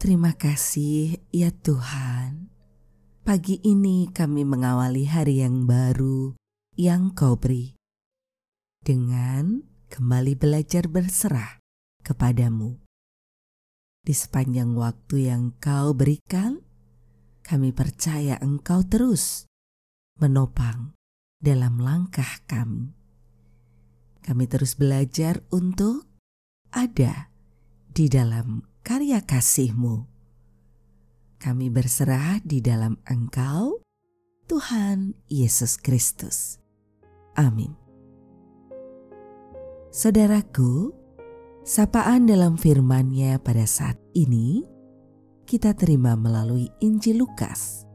Terima kasih ya Tuhan. Pagi ini kami mengawali hari yang baru yang kau beri. Dengan kembali belajar berserah kepadamu. Di sepanjang waktu yang kau berikan, kami percaya engkau terus menopang dalam langkah kami. Kami terus belajar untuk ada di dalam karya kasih-Mu. Kami berserah di dalam Engkau, Tuhan Yesus Kristus. Amin. Saudaraku, sapaan dalam firman-Nya pada saat ini kita terima melalui Injil Lukas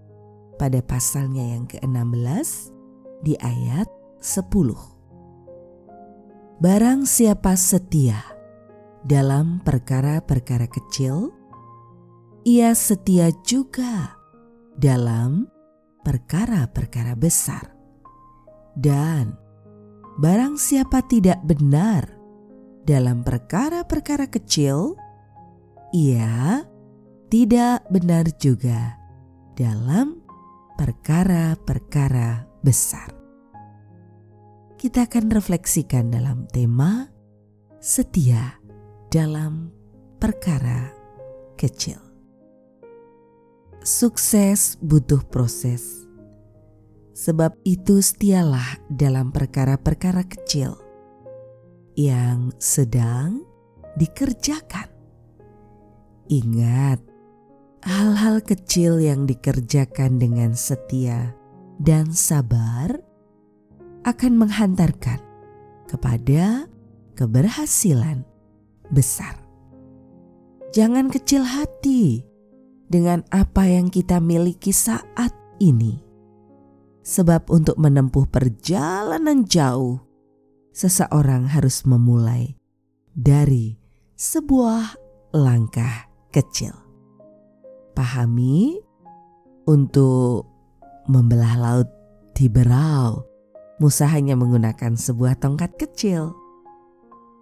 pada pasalnya yang ke-16 di ayat 10. Barang siapa setia dalam perkara-perkara kecil, ia setia juga dalam perkara-perkara besar. Dan barang siapa tidak benar dalam perkara-perkara kecil, ia tidak benar juga dalam perkara-perkara besar. Kita akan refleksikan dalam tema setia dalam perkara kecil. Sukses butuh proses, sebab itu setialah dalam perkara-perkara kecil yang sedang dikerjakan. Ingat, hal-hal kecil yang dikerjakan dengan setia dan sabar akan menghantarkan kepada keberhasilan besar. Jangan kecil hati dengan apa yang kita miliki saat ini, sebab untuk menempuh perjalanan jauh, seseorang harus memulai dari sebuah langkah kecil. Pahami, untuk membelah laut di berau, Musa hanya menggunakan sebuah tongkat kecil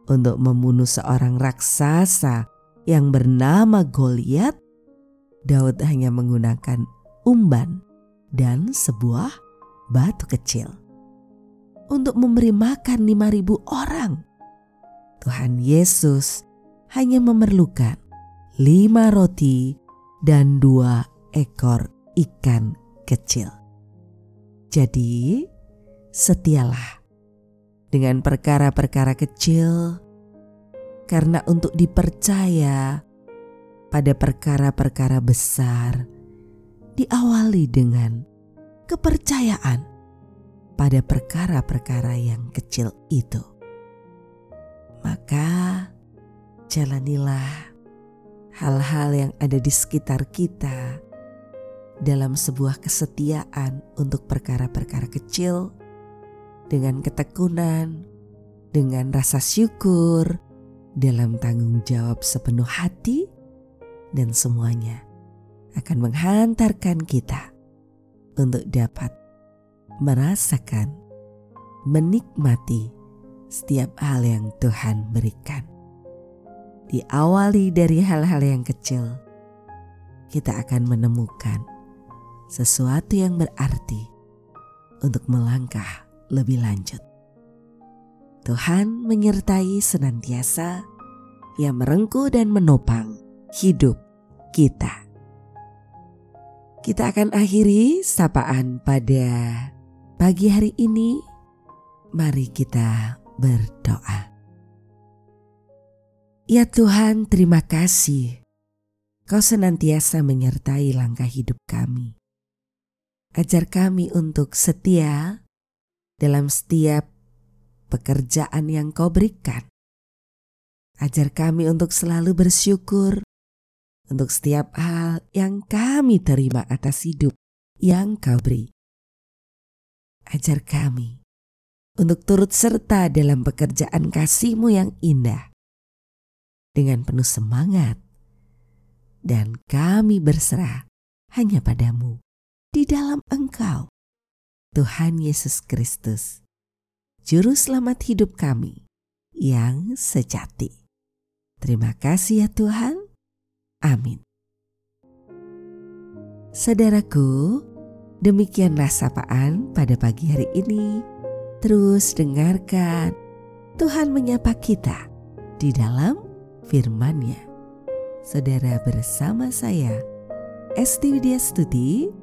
untuk membunuh seorang raksasa yang bernama Goliat, Daud hanya menggunakan umban dan sebuah batu kecil untuk memberi makan 5000 orang. Tuhan Yesus hanya memerlukan lima roti dan dua ekor ikan kecil. Jadi, setialah dengan perkara-perkara kecil, karena untuk dipercaya pada perkara-perkara besar diawali dengan kepercayaan pada perkara-perkara yang kecil itu. Maka jalanilah hal-hal yang ada di sekitar kita dalam sebuah kesetiaan untuk perkara-perkara kecil dengan ketekunan, dengan rasa syukur, dalam tanggung jawab sepenuh hati, dan semuanya akan menghantarkan kita untuk dapat merasakan, menikmati setiap hal yang Tuhan berikan. Diawali dari hal-hal yang kecil, kita akan menemukan sesuatu yang berarti untuk melangkah lebih lanjut. Tuhan menyertai senantiasa yang merengkuh dan menopang hidup kita. Kita akan akhiri sapaan pada pagi hari ini. Mari kita berdoa. Ya Tuhan, terima kasih. Kau senantiasa menyertai langkah hidup kami. Ajar kami untuk setia dalam setiap pekerjaan yang kau berikan. Ajar kami untuk selalu bersyukur untuk setiap hal yang kami terima atas hidup yang kau beri. Ajar kami untuk turut serta dalam pekerjaan kasihmu yang indah. Dengan penuh semangat, dan kami berserah hanya padamu di dalam engkau, Tuhan Yesus Kristus, Juru Selamat hidup kami yang sejati. Terima kasih ya Tuhan. Amin. Saudaraku, demikianlah sapaan pada pagi hari ini. Terus dengarkan Tuhan menyapa kita di dalam firman-Nya. Saudara bersama saya, Esti Widya Studi,